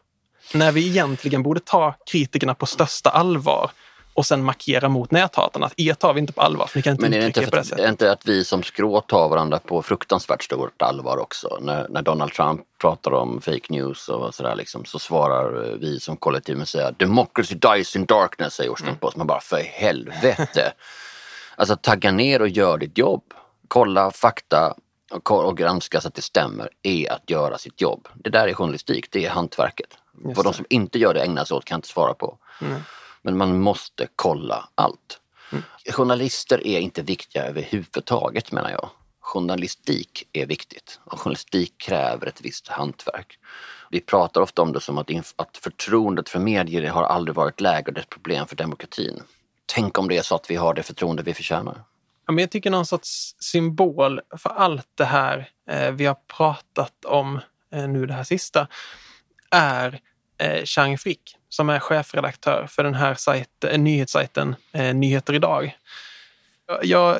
När vi egentligen borde ta kritikerna på största allvar och sen markera mot näthatarna att er tar vi inte på allvar för ni kan inte Men är det inte, på det för, är inte att vi som skrå tar varandra på fruktansvärt stort allvar också? När, när Donald Trump pratar om fake news och sådär liksom, så svarar eh, vi som kollektiv med att säga democracy dies in darkness, säger Åström på oss. Man bara för helvete! alltså tagga ner och gör ditt jobb. Kolla fakta och, och granska så att det stämmer är att göra sitt jobb. Det där är journalistik, det är hantverket. Vad de som inte gör det ägnar sig åt kan jag inte svara på. Men man måste kolla allt. Journalister är inte viktiga överhuvudtaget menar jag. Journalistik är viktigt och journalistik kräver ett visst hantverk. Vi pratar ofta om det som att, att förtroendet för medier har aldrig varit lägre det är ett problem för demokratin. Tänk om det är så att vi har det förtroende vi förtjänar. Ja, men jag tycker någon sorts symbol för allt det här eh, vi har pratat om eh, nu det här sista är eh, Chang Frick som är chefredaktör för den här sajten, eh, nyhetssajten eh, Nyheter idag. Jag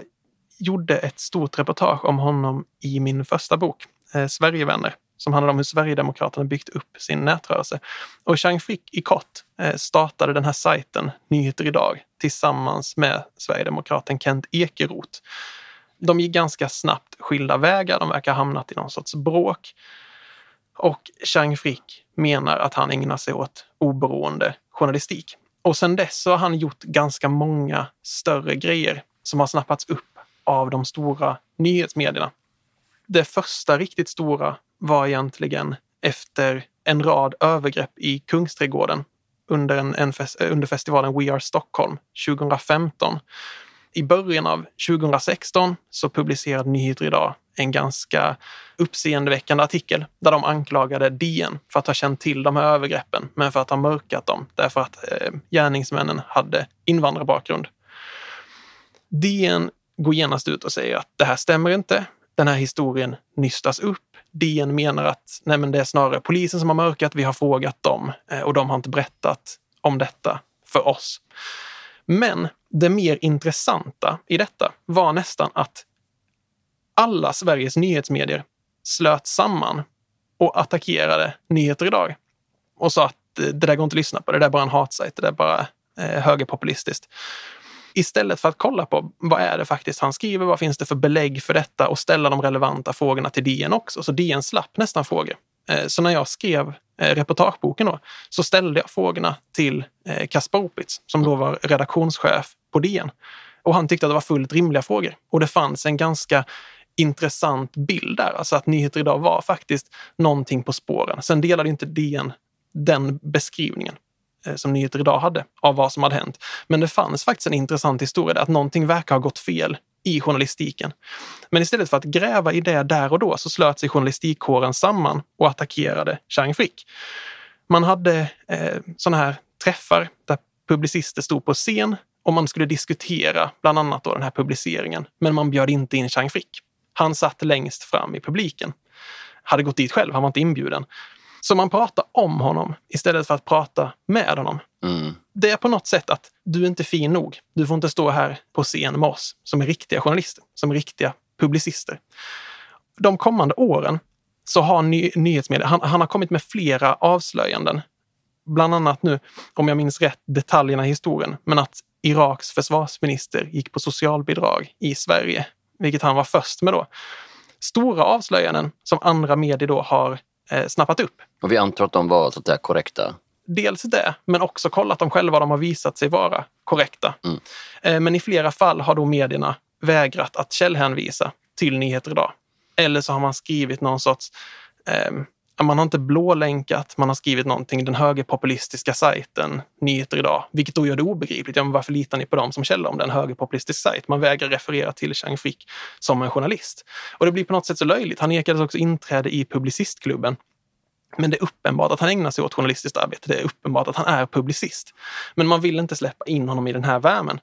gjorde ett stort reportage om honom i min första bok, eh, Sverigevänner, som handlade om hur Sverigedemokraterna byggt upp sin nätrörelse. Och Chang Frick i kort eh, startade den här sajten Nyheter idag tillsammans med Sverigedemokraten Kent Ekeroth. De gick ganska snabbt skilda vägar. De verkar ha hamnat i någon sorts bråk. Och Chang Frick menar att han ägnar sig åt oberoende journalistik. Och sen dess så har han gjort ganska många större grejer som har snappats upp av de stora nyhetsmedierna. Det första riktigt stora var egentligen efter en rad övergrepp i Kungsträdgården under, en, en fest, under festivalen We Are Stockholm 2015. I början av 2016 så publicerade Nyheter idag en ganska uppseendeväckande artikel där de anklagade DN för att ha känt till de här övergreppen, men för att ha mörkat dem därför att eh, gärningsmännen hade invandrarbakgrund. DN går genast ut och säger att det här stämmer inte. Den här historien nystas upp. DN menar att nej men det är snarare polisen som har mörkat. Vi har frågat dem eh, och de har inte berättat om detta för oss. Men det mer intressanta i detta var nästan att alla Sveriges nyhetsmedier slöt samman och attackerade Nyheter idag och sa att eh, det där går inte att lyssna på, det där är bara en hatsajt, det där är bara eh, högerpopulistiskt. Istället för att kolla på vad är det faktiskt han skriver, vad finns det för belägg för detta och ställa de relevanta frågorna till DN också. Så DN slapp nästan frågor. Eh, Så när jag skrev eh, reportageboken då, så ställde jag frågorna till eh, Kaspar Opitz som då var redaktionschef på DN. Och han tyckte att det var fullt rimliga frågor. Och det fanns en ganska intressant bild där. Alltså att Nyheter idag var faktiskt någonting på spåren. Sen delade inte DN den beskrivningen eh, som Nyheter idag hade av vad som hade hänt. Men det fanns faktiskt en intressant historia där att någonting verkar ha gått fel i journalistiken. Men istället för att gräva i det där och då så slöt sig journalistikkåren samman och attackerade Chang Frick. Man hade eh, sådana här träffar där publicister stod på scen och man skulle diskutera bland annat då den här publiceringen. Men man bjöd inte in Chang Frick. Han satt längst fram i publiken. Hade gått dit själv, han var inte inbjuden. Så man pratar om honom istället för att prata med honom. Mm. Det är på något sätt att du är inte fin nog. Du får inte stå här på scen med oss som är riktiga journalister, som är riktiga publicister. De kommande åren så har ny, nyhetsmedia, han, han har kommit med flera avslöjanden. Bland annat nu, om jag minns rätt, detaljerna i historien, men att Iraks försvarsminister gick på socialbidrag i Sverige, vilket han var först med då. Stora avslöjanden som andra medier då har eh, snappat upp. Och vi antar att de var så att säga korrekta. Dels det, men också kollat dem själva. De har visat sig vara korrekta. Mm. Eh, Men i flera fall har då medierna vägrat att källhänvisa till Nyheter idag. Eller så har man skrivit någon sorts... Eh, man har inte blålänkat, man har skrivit någonting, den högerpopulistiska sajten Nyheter idag, vilket då gör det obegripligt. Ja, men varför litar ni på dem som källa om det är en högerpopulistisk sajt? Man vägrar referera till Chang Frick som en journalist. Och det blir på något sätt så löjligt. Han nekades också inträde i Publicistklubben Men det är uppenbart att han ägnar sig åt journalistiskt arbete. Det är uppenbart att han är publicist. Men man vill inte släppa in honom i den här värmen.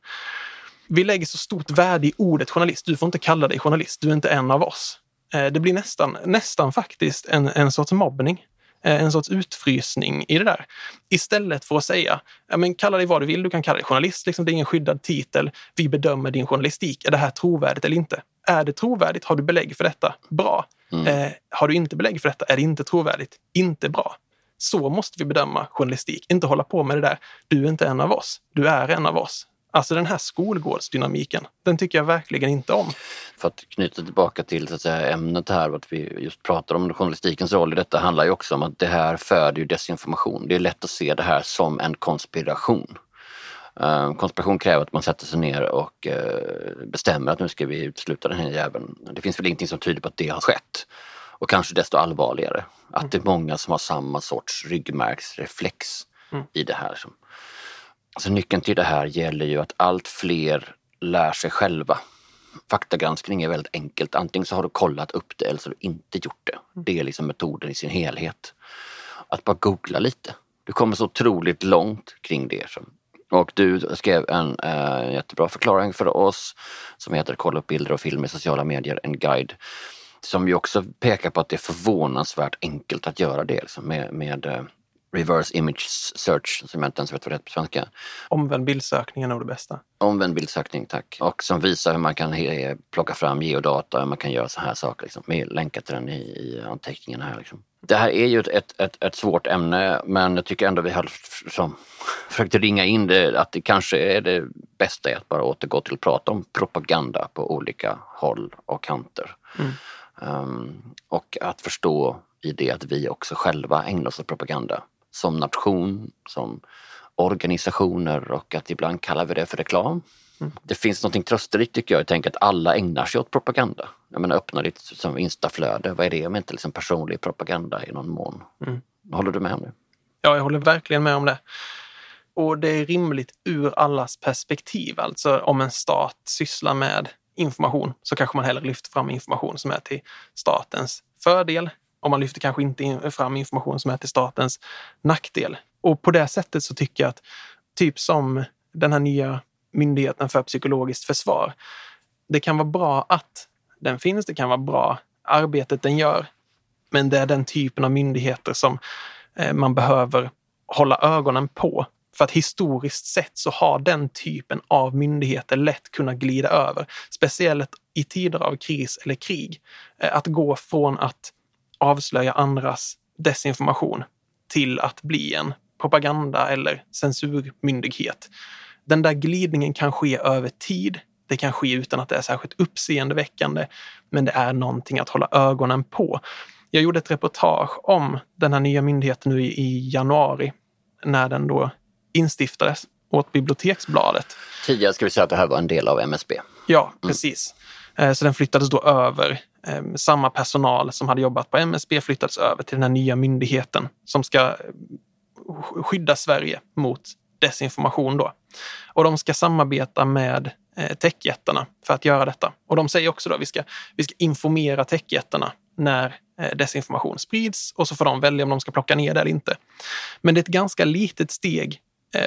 Vi lägger så stort värde i ordet journalist. Du får inte kalla dig journalist. Du är inte en av oss. Eh, det blir nästan, nästan faktiskt en, en sorts mobbning. Eh, en sorts utfrysning i det där. Istället för att säga, ja, men kalla dig vad du vill, du kan kalla dig journalist, liksom, det är ingen skyddad titel. Vi bedömer din journalistik. Är det här trovärdigt eller inte? Är det trovärdigt? Har du belägg för detta? Bra. Mm. Eh, har du inte belägg för detta? Är det inte trovärdigt? Inte bra. Så måste vi bedöma journalistik. Inte hålla på med det där. Du är inte en av oss. Du är en av oss. Alltså den här skolgårdsdynamiken, den tycker jag verkligen inte om. För att knyta tillbaka till så att säga, ämnet här, att vi just pratar om journalistikens roll i detta, handlar ju också om att det här föder ju desinformation. Det är lätt att se det här som en konspiration. Uh, konspiration kräver att man sätter sig ner och uh, bestämmer att nu ska vi utesluta den här jäveln. Det finns väl ingenting som tyder på att det har skett. Och kanske desto allvarligare, att mm. det är många som har samma sorts ryggmärgsreflex mm. i det här. Som, Alltså nyckeln till det här gäller ju att allt fler lär sig själva. Faktagranskning är väldigt enkelt. Antingen så har du kollat upp det eller så har du inte gjort det. Det är liksom metoden i sin helhet. Att bara googla lite. Du kommer så otroligt långt kring det. Och du skrev en äh, jättebra förklaring för oss som heter Kolla upp bilder och film i sociala medier, en guide. Som ju också pekar på att det är förvånansvärt enkelt att göra det liksom, med, med äh, reverse image search som jag inte ens vet vad det heter på svenska. Omvänd bildsökning är nog det bästa. Omvänd bildsökning, tack. Och som visar hur man kan plocka fram geodata, hur man kan göra så här saker. Liksom. Vi länkar till den i, i anteckningen här. Liksom. Det här är ju ett, ett, ett, svårt ämne men jag tycker ändå vi har som, försökt ringa in det att det kanske är det bästa att bara återgå till att prata om propaganda på olika håll och kanter. Mm. Um, och att förstå i det att vi också själva ägnar oss åt propaganda som nation, som organisationer och att ibland kallar vi det för reklam. Mm. Det finns något trösterikt tycker jag, jag tänker att alla ägnar sig åt propaganda. Jag menar öppna ditt som instaflöde, vad är det om inte liksom personlig propaganda i någon mån? Mm. Håller du med om det? Ja, jag håller verkligen med om det. Och det är rimligt ur allas perspektiv. Alltså om en stat sysslar med information så kanske man hellre lyfter fram information som är till statens fördel och man lyfter kanske inte fram information som är till statens nackdel. Och på det sättet så tycker jag att typ som den här nya Myndigheten för psykologiskt försvar. Det kan vara bra att den finns, det kan vara bra arbetet den gör. Men det är den typen av myndigheter som eh, man behöver hålla ögonen på. För att historiskt sett så har den typen av myndigheter lätt kunnat glida över. Speciellt i tider av kris eller krig. Eh, att gå från att avslöja andras desinformation till att bli en propaganda eller censurmyndighet. Den där glidningen kan ske över tid. Det kan ske utan att det är särskilt uppseendeväckande, men det är någonting att hålla ögonen på. Jag gjorde ett reportage om den här nya myndigheten nu i januari när den då instiftades åt Biblioteksbladet. Tidigare ska vi säga att det här var en del av MSB. Ja, mm. precis. Mm. Eh, så den flyttades då över eh, samma personal som hade jobbat på MSB flyttades över till den här nya myndigheten som ska eh, skydda Sverige mot desinformation då. Och de ska samarbeta med techjättarna för att göra detta. Och de säger också då att vi ska, vi ska informera techjättarna när desinformation sprids och så får de välja om de ska plocka ner det eller inte. Men det är ett ganska litet steg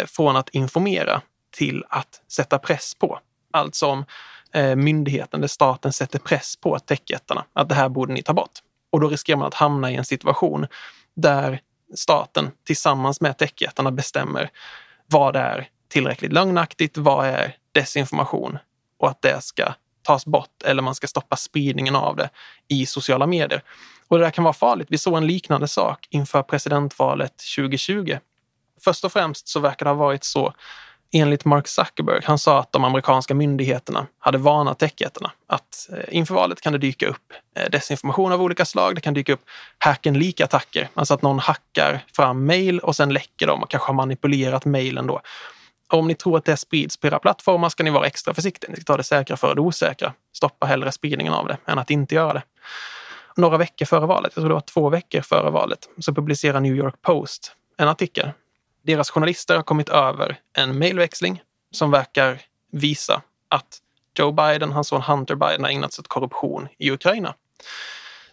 från att informera till att sätta press på. Alltså om Eh, myndigheten, där staten sätter press på techjättarna att det här borde ni ta bort. Och då riskerar man att hamna i en situation där staten tillsammans med techjättarna bestämmer vad är tillräckligt lögnaktigt, vad är desinformation och att det ska tas bort eller man ska stoppa spridningen av det i sociala medier. Och det där kan vara farligt. Vi såg en liknande sak inför presidentvalet 2020. Först och främst så verkar det ha varit så enligt Mark Zuckerberg, han sa att de amerikanska myndigheterna hade varnat techjättarna att eh, inför valet kan det dyka upp eh, desinformation av olika slag. Det kan dyka upp hack and leak-attacker, alltså att någon hackar fram mejl och sen läcker dem och kanske har manipulerat mejlen då. Om ni tror att det sprids på era plattformar ska ni vara extra försiktiga. Ni ska ta det säkra före det osäkra. Stoppa hellre spridningen av det än att inte göra det. Några veckor före valet, jag tror det var två veckor före valet, så publicerar New York Post en artikel deras journalister har kommit över en mejlväxling som verkar visa att Joe Biden, hans son Hunter Biden, har ägnat sig åt korruption i Ukraina.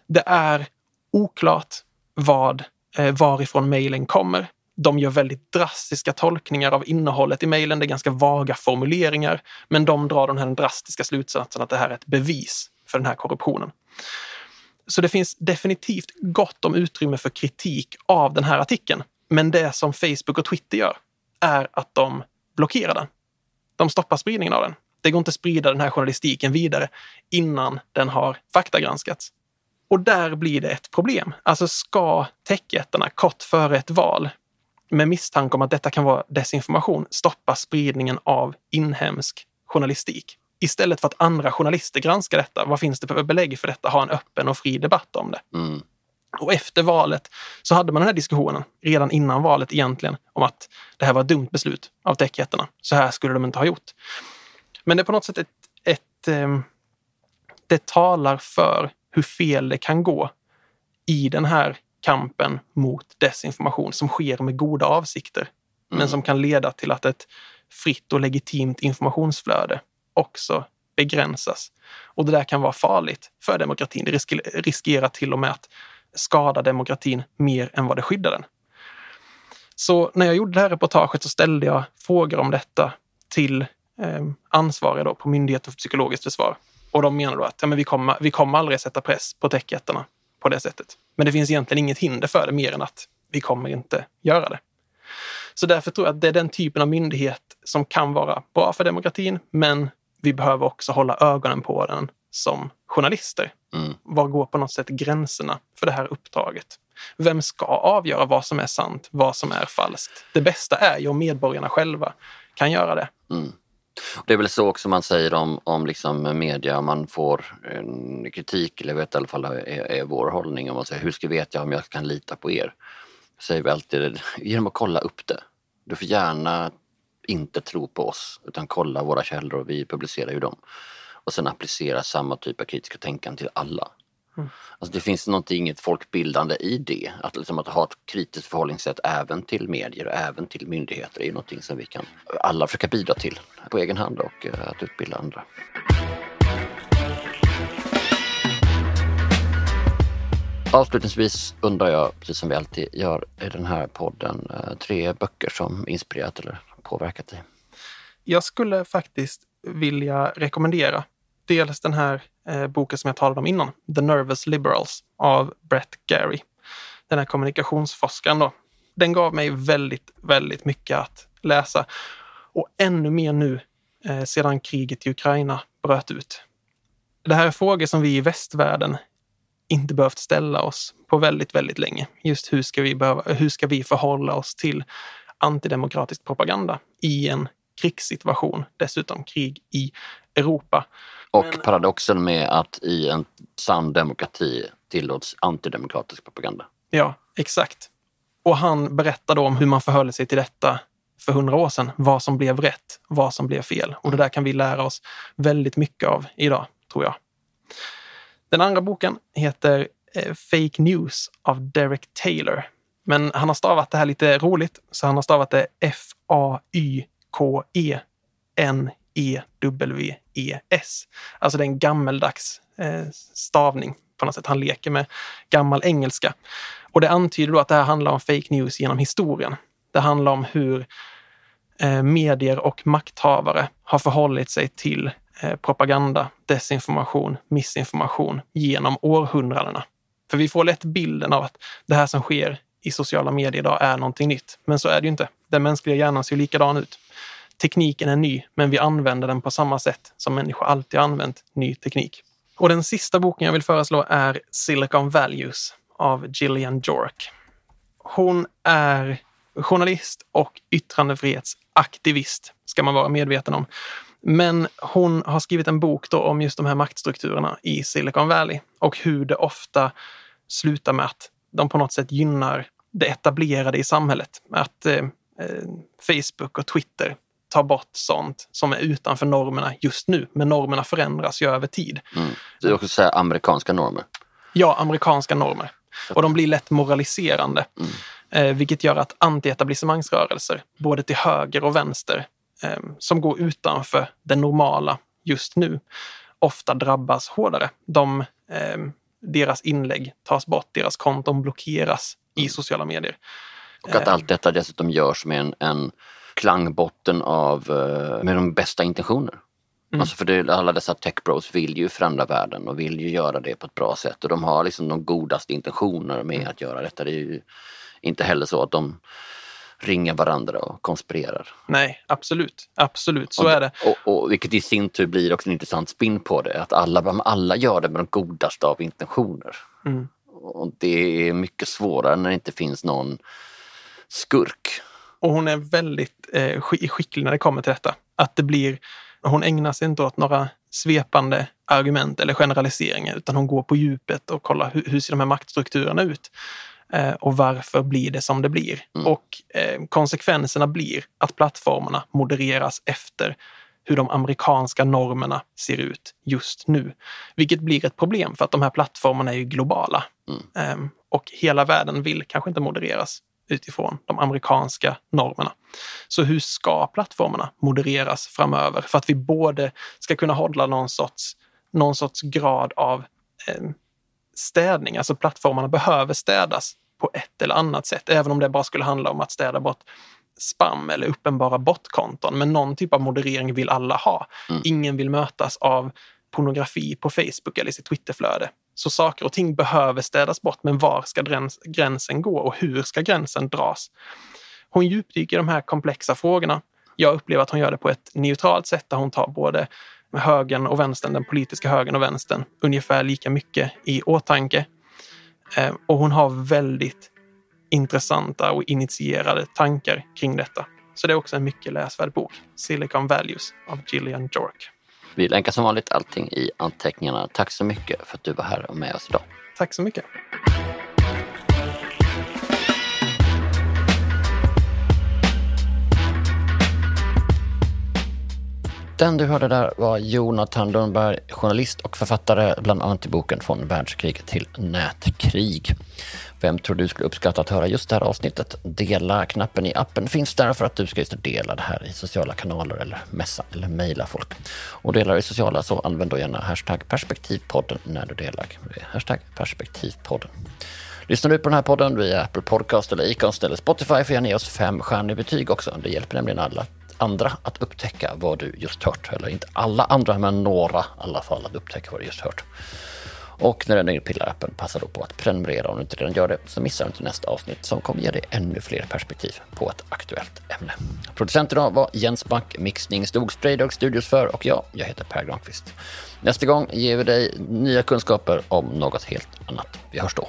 Det är oklart vad eh, varifrån mejlen kommer. De gör väldigt drastiska tolkningar av innehållet i mejlen. Det är ganska vaga formuleringar, men de drar den här drastiska slutsatsen att det här är ett bevis för den här korruptionen. Så det finns definitivt gott om utrymme för kritik av den här artikeln. Men det som Facebook och Twitter gör är att de blockerar den. De stoppar spridningen av den. Det går inte att sprida den här journalistiken vidare innan den har faktagranskats. Och där blir det ett problem. Alltså ska techjättarna kort före ett val med misstanke om att detta kan vara desinformation stoppa spridningen av inhemsk journalistik? Istället för att andra journalister granskar detta, vad finns det för belägg för detta? Ha en öppen och fri debatt om det. Mm. Och efter valet så hade man den här diskussionen, redan innan valet egentligen, om att det här var ett dumt beslut av techjättarna. Så här skulle de inte ha gjort. Men det är på något sätt ett, ett eh, det talar för hur fel det kan gå i den här kampen mot desinformation som sker med goda avsikter, mm. men som kan leda till att ett fritt och legitimt informationsflöde också begränsas. Och det där kan vara farligt för demokratin. Det riskerar till och med att skada demokratin mer än vad det skyddar den. Så när jag gjorde det här reportaget så ställde jag frågor om detta till eh, ansvariga då på Myndigheten för psykologiskt försvar. Och de menar då att ja, men vi, kommer, vi kommer aldrig sätta press på techjättarna på det sättet. Men det finns egentligen inget hinder för det mer än att vi kommer inte göra det. Så därför tror jag att det är den typen av myndighet som kan vara bra för demokratin, men vi behöver också hålla ögonen på den som journalister. Mm. Var går på något sätt gränserna för det här uppdraget? Vem ska avgöra vad som är sant, vad som är falskt? Det bästa är ju om medborgarna själva kan göra det. Mm. Det är väl så också man säger om, om liksom media, om man får kritik, eller vet i alla fall är, är vår hållning, om man säger hur ska jag veta om jag kan lita på er? säger vi alltid genom att kolla upp det. Du får gärna inte tro på oss utan kolla våra källor och vi publicerar ju dem. Och sen applicera samma typ av kritiska tänkande till alla. Mm. Alltså det finns någonting, inget folkbildande i det. Att, liksom, att ha ett kritiskt förhållningssätt även till medier och även till myndigheter är ju någonting som vi kan alla försöka bidra till på egen hand och uh, att utbilda andra. Avslutningsvis undrar jag, precis som vi alltid gör i den här podden, uh, tre böcker som inspirerat eller påverkat dig? Jag skulle faktiskt vilja rekommendera dels den här eh, boken som jag talade om innan, The Nervous Liberals av Brett Gary. Den här kommunikationsforskaren då. Den gav mig väldigt, väldigt mycket att läsa. Och ännu mer nu eh, sedan kriget i Ukraina bröt ut. Det här är frågor som vi i västvärlden inte behövt ställa oss på väldigt, väldigt länge. Just hur ska vi, behöva, hur ska vi förhålla oss till antidemokratisk propaganda i en krigssituation, dessutom krig i Europa. Och Men, paradoxen med att i en sann demokrati tillåts antidemokratisk propaganda. Ja, exakt. Och han berättar då om hur man förhöll sig till detta för hundra år sedan. Vad som blev rätt, vad som blev fel. Och det där kan vi lära oss väldigt mycket av idag, tror jag. Den andra boken heter eh, Fake News av Derek Taylor. Men han har stavat det här lite roligt, så han har stavat det F-A-Y-K-E E-S. Alltså det är en gammeldags eh, stavning på något sätt. Han leker med gammal engelska. Och det antyder då att det här handlar om fake news genom historien. Det handlar om hur eh, medier och makthavare har förhållit sig till eh, propaganda, desinformation, missinformation genom århundradena. För vi får lätt bilden av att det här som sker i sociala medier idag är någonting nytt. Men så är det ju inte. Den mänskliga hjärnan ser likadan ut tekniken är ny, men vi använder den på samma sätt som människor alltid använt ny teknik. Och den sista boken jag vill föreslå är Silicon Values av Gillian Jork. Hon är journalist och yttrandefrihetsaktivist, ska man vara medveten om. Men hon har skrivit en bok då om just de här maktstrukturerna i Silicon Valley och hur det ofta slutar med att de på något sätt gynnar det etablerade i samhället. Att eh, eh Facebook och Twitter ta bort sånt som är utanför normerna just nu. Men normerna förändras ju över tid. Mm. Är också säga amerikanska normer. Ja, amerikanska normer. Och de blir lätt moraliserande. Mm. Eh, vilket gör att antietablissemangsrörelser, både till höger och vänster, eh, som går utanför det normala just nu, ofta drabbas hårdare. De eh, deras inlägg tas bort, deras konton blockeras i sociala medier. Och att allt detta dessutom görs med en, en klangbotten av, eh, med de bästa intentioner. Mm. Alltså för det, alla dessa techbros vill ju förändra världen och vill ju göra det på ett bra sätt och de har liksom de godaste intentioner med mm. att göra detta. Det är ju inte heller så att de ringer varandra och konspirerar. Nej, absolut. Absolut, så och, är det. Och, och, vilket i sin tur blir också en intressant spin på det, att alla, alla gör det med de godaste av intentioner. Mm. Och det är mycket svårare när det inte finns någon skurk. Och hon är väldigt eh, skicklig när det kommer till detta. Att det blir, hon ägnar sig inte åt några svepande argument eller generaliseringar utan hon går på djupet och kollar hur, hur ser de här maktstrukturerna ut? Eh, och varför blir det som det blir? Mm. Och eh, konsekvenserna blir att plattformarna modereras efter hur de amerikanska normerna ser ut just nu. Vilket blir ett problem för att de här plattformarna är ju globala. Mm. Um, och hela världen vill kanske inte modereras utifrån de amerikanska normerna. Så hur ska plattformarna modereras framöver för att vi både ska kunna hålla någon sorts, någon sorts grad av eh, städning, alltså plattformarna behöver städas på ett eller annat sätt, även om det bara skulle handla om att städa bort spam eller uppenbara botkonton. Men någon typ av moderering vill alla ha. Mm. Ingen vill mötas av pornografi på Facebook eller i sitt Twitterflöde. Så saker och ting behöver städas bort, men var ska gränsen gå och hur ska gränsen dras? Hon djupdyker i de här komplexa frågorna. Jag upplever att hon gör det på ett neutralt sätt där hon tar både högern och vänstern, den politiska högern och vänstern, ungefär lika mycket i åtanke. Eh, och hon har väldigt intressanta och initierade tankar kring detta. Så det är också en mycket läsvärd bok. Silicon Values av Gillian Jork. Vi länkar som vanligt allting i anteckningarna. Tack så mycket för att du var här och med oss idag. Tack så mycket. Den du hörde där var Jonathan Lundberg, journalist och författare, bland annat i boken Från världskrig till nätkrig. Vem tror du skulle uppskatta att höra just det här avsnittet? Dela-knappen i appen finns där för att du ska just dela det här i sociala kanaler eller messa eller mejla folk. Och delar i sociala så använd då gärna hashtag perspektivpodden när du delar. Hashtag perspektivpodden. Lyssnar du på den här podden via Apple Podcast eller Acast eller Spotify får gärna ge oss fem stjärnor betyg också. Det hjälper nämligen alla andra att upptäcka vad du just hört. Eller inte alla andra, men några i alla fall att upptäcka vad du just hört. Och när du är Pillar-appen, passa då på att prenumerera om du inte redan gör det, så missar du inte nästa avsnitt som kommer ge dig ännu fler perspektiv på ett aktuellt ämne. Producent idag var Jens Back, mixning stod Spraydog Studios för och jag, jag heter Per Granqvist. Nästa gång ger vi dig nya kunskaper om något helt annat. Vi hörs då.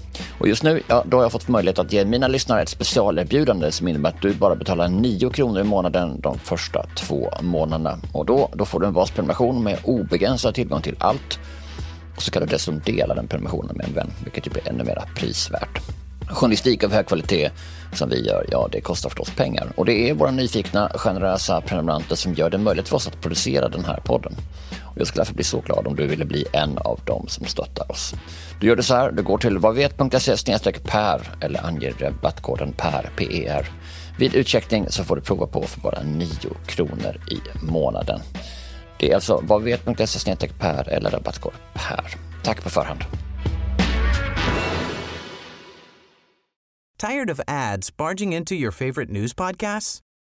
Och just nu, ja, då har jag fått möjlighet att ge mina lyssnare ett specialerbjudande som innebär att du bara betalar 9 kronor i månaden de första två månaderna. Och då, då får du en basprenumeration med obegränsad tillgång till allt. Och så kan du dessutom dela den prenumerationen med en vän, vilket ju blir ännu mer prisvärt. Journalistik av hög kvalitet som vi gör, ja det kostar förstås pengar. Och det är våra nyfikna, generösa prenumeranter som gör det möjligt för oss att producera den här podden. Och jag skulle därför bli så glad om du ville bli en av dem som stöttar oss. Du gör det så här, du går till vadvet.se per eller anger rabattkoden PER, PER. Vid utcheckning så får du prova på för bara 9 kronor i månaden. Det är alltså vadvet.se per eller rabattkod PER. Tack på förhand. Tired of ads barging into your favorite news podcasts?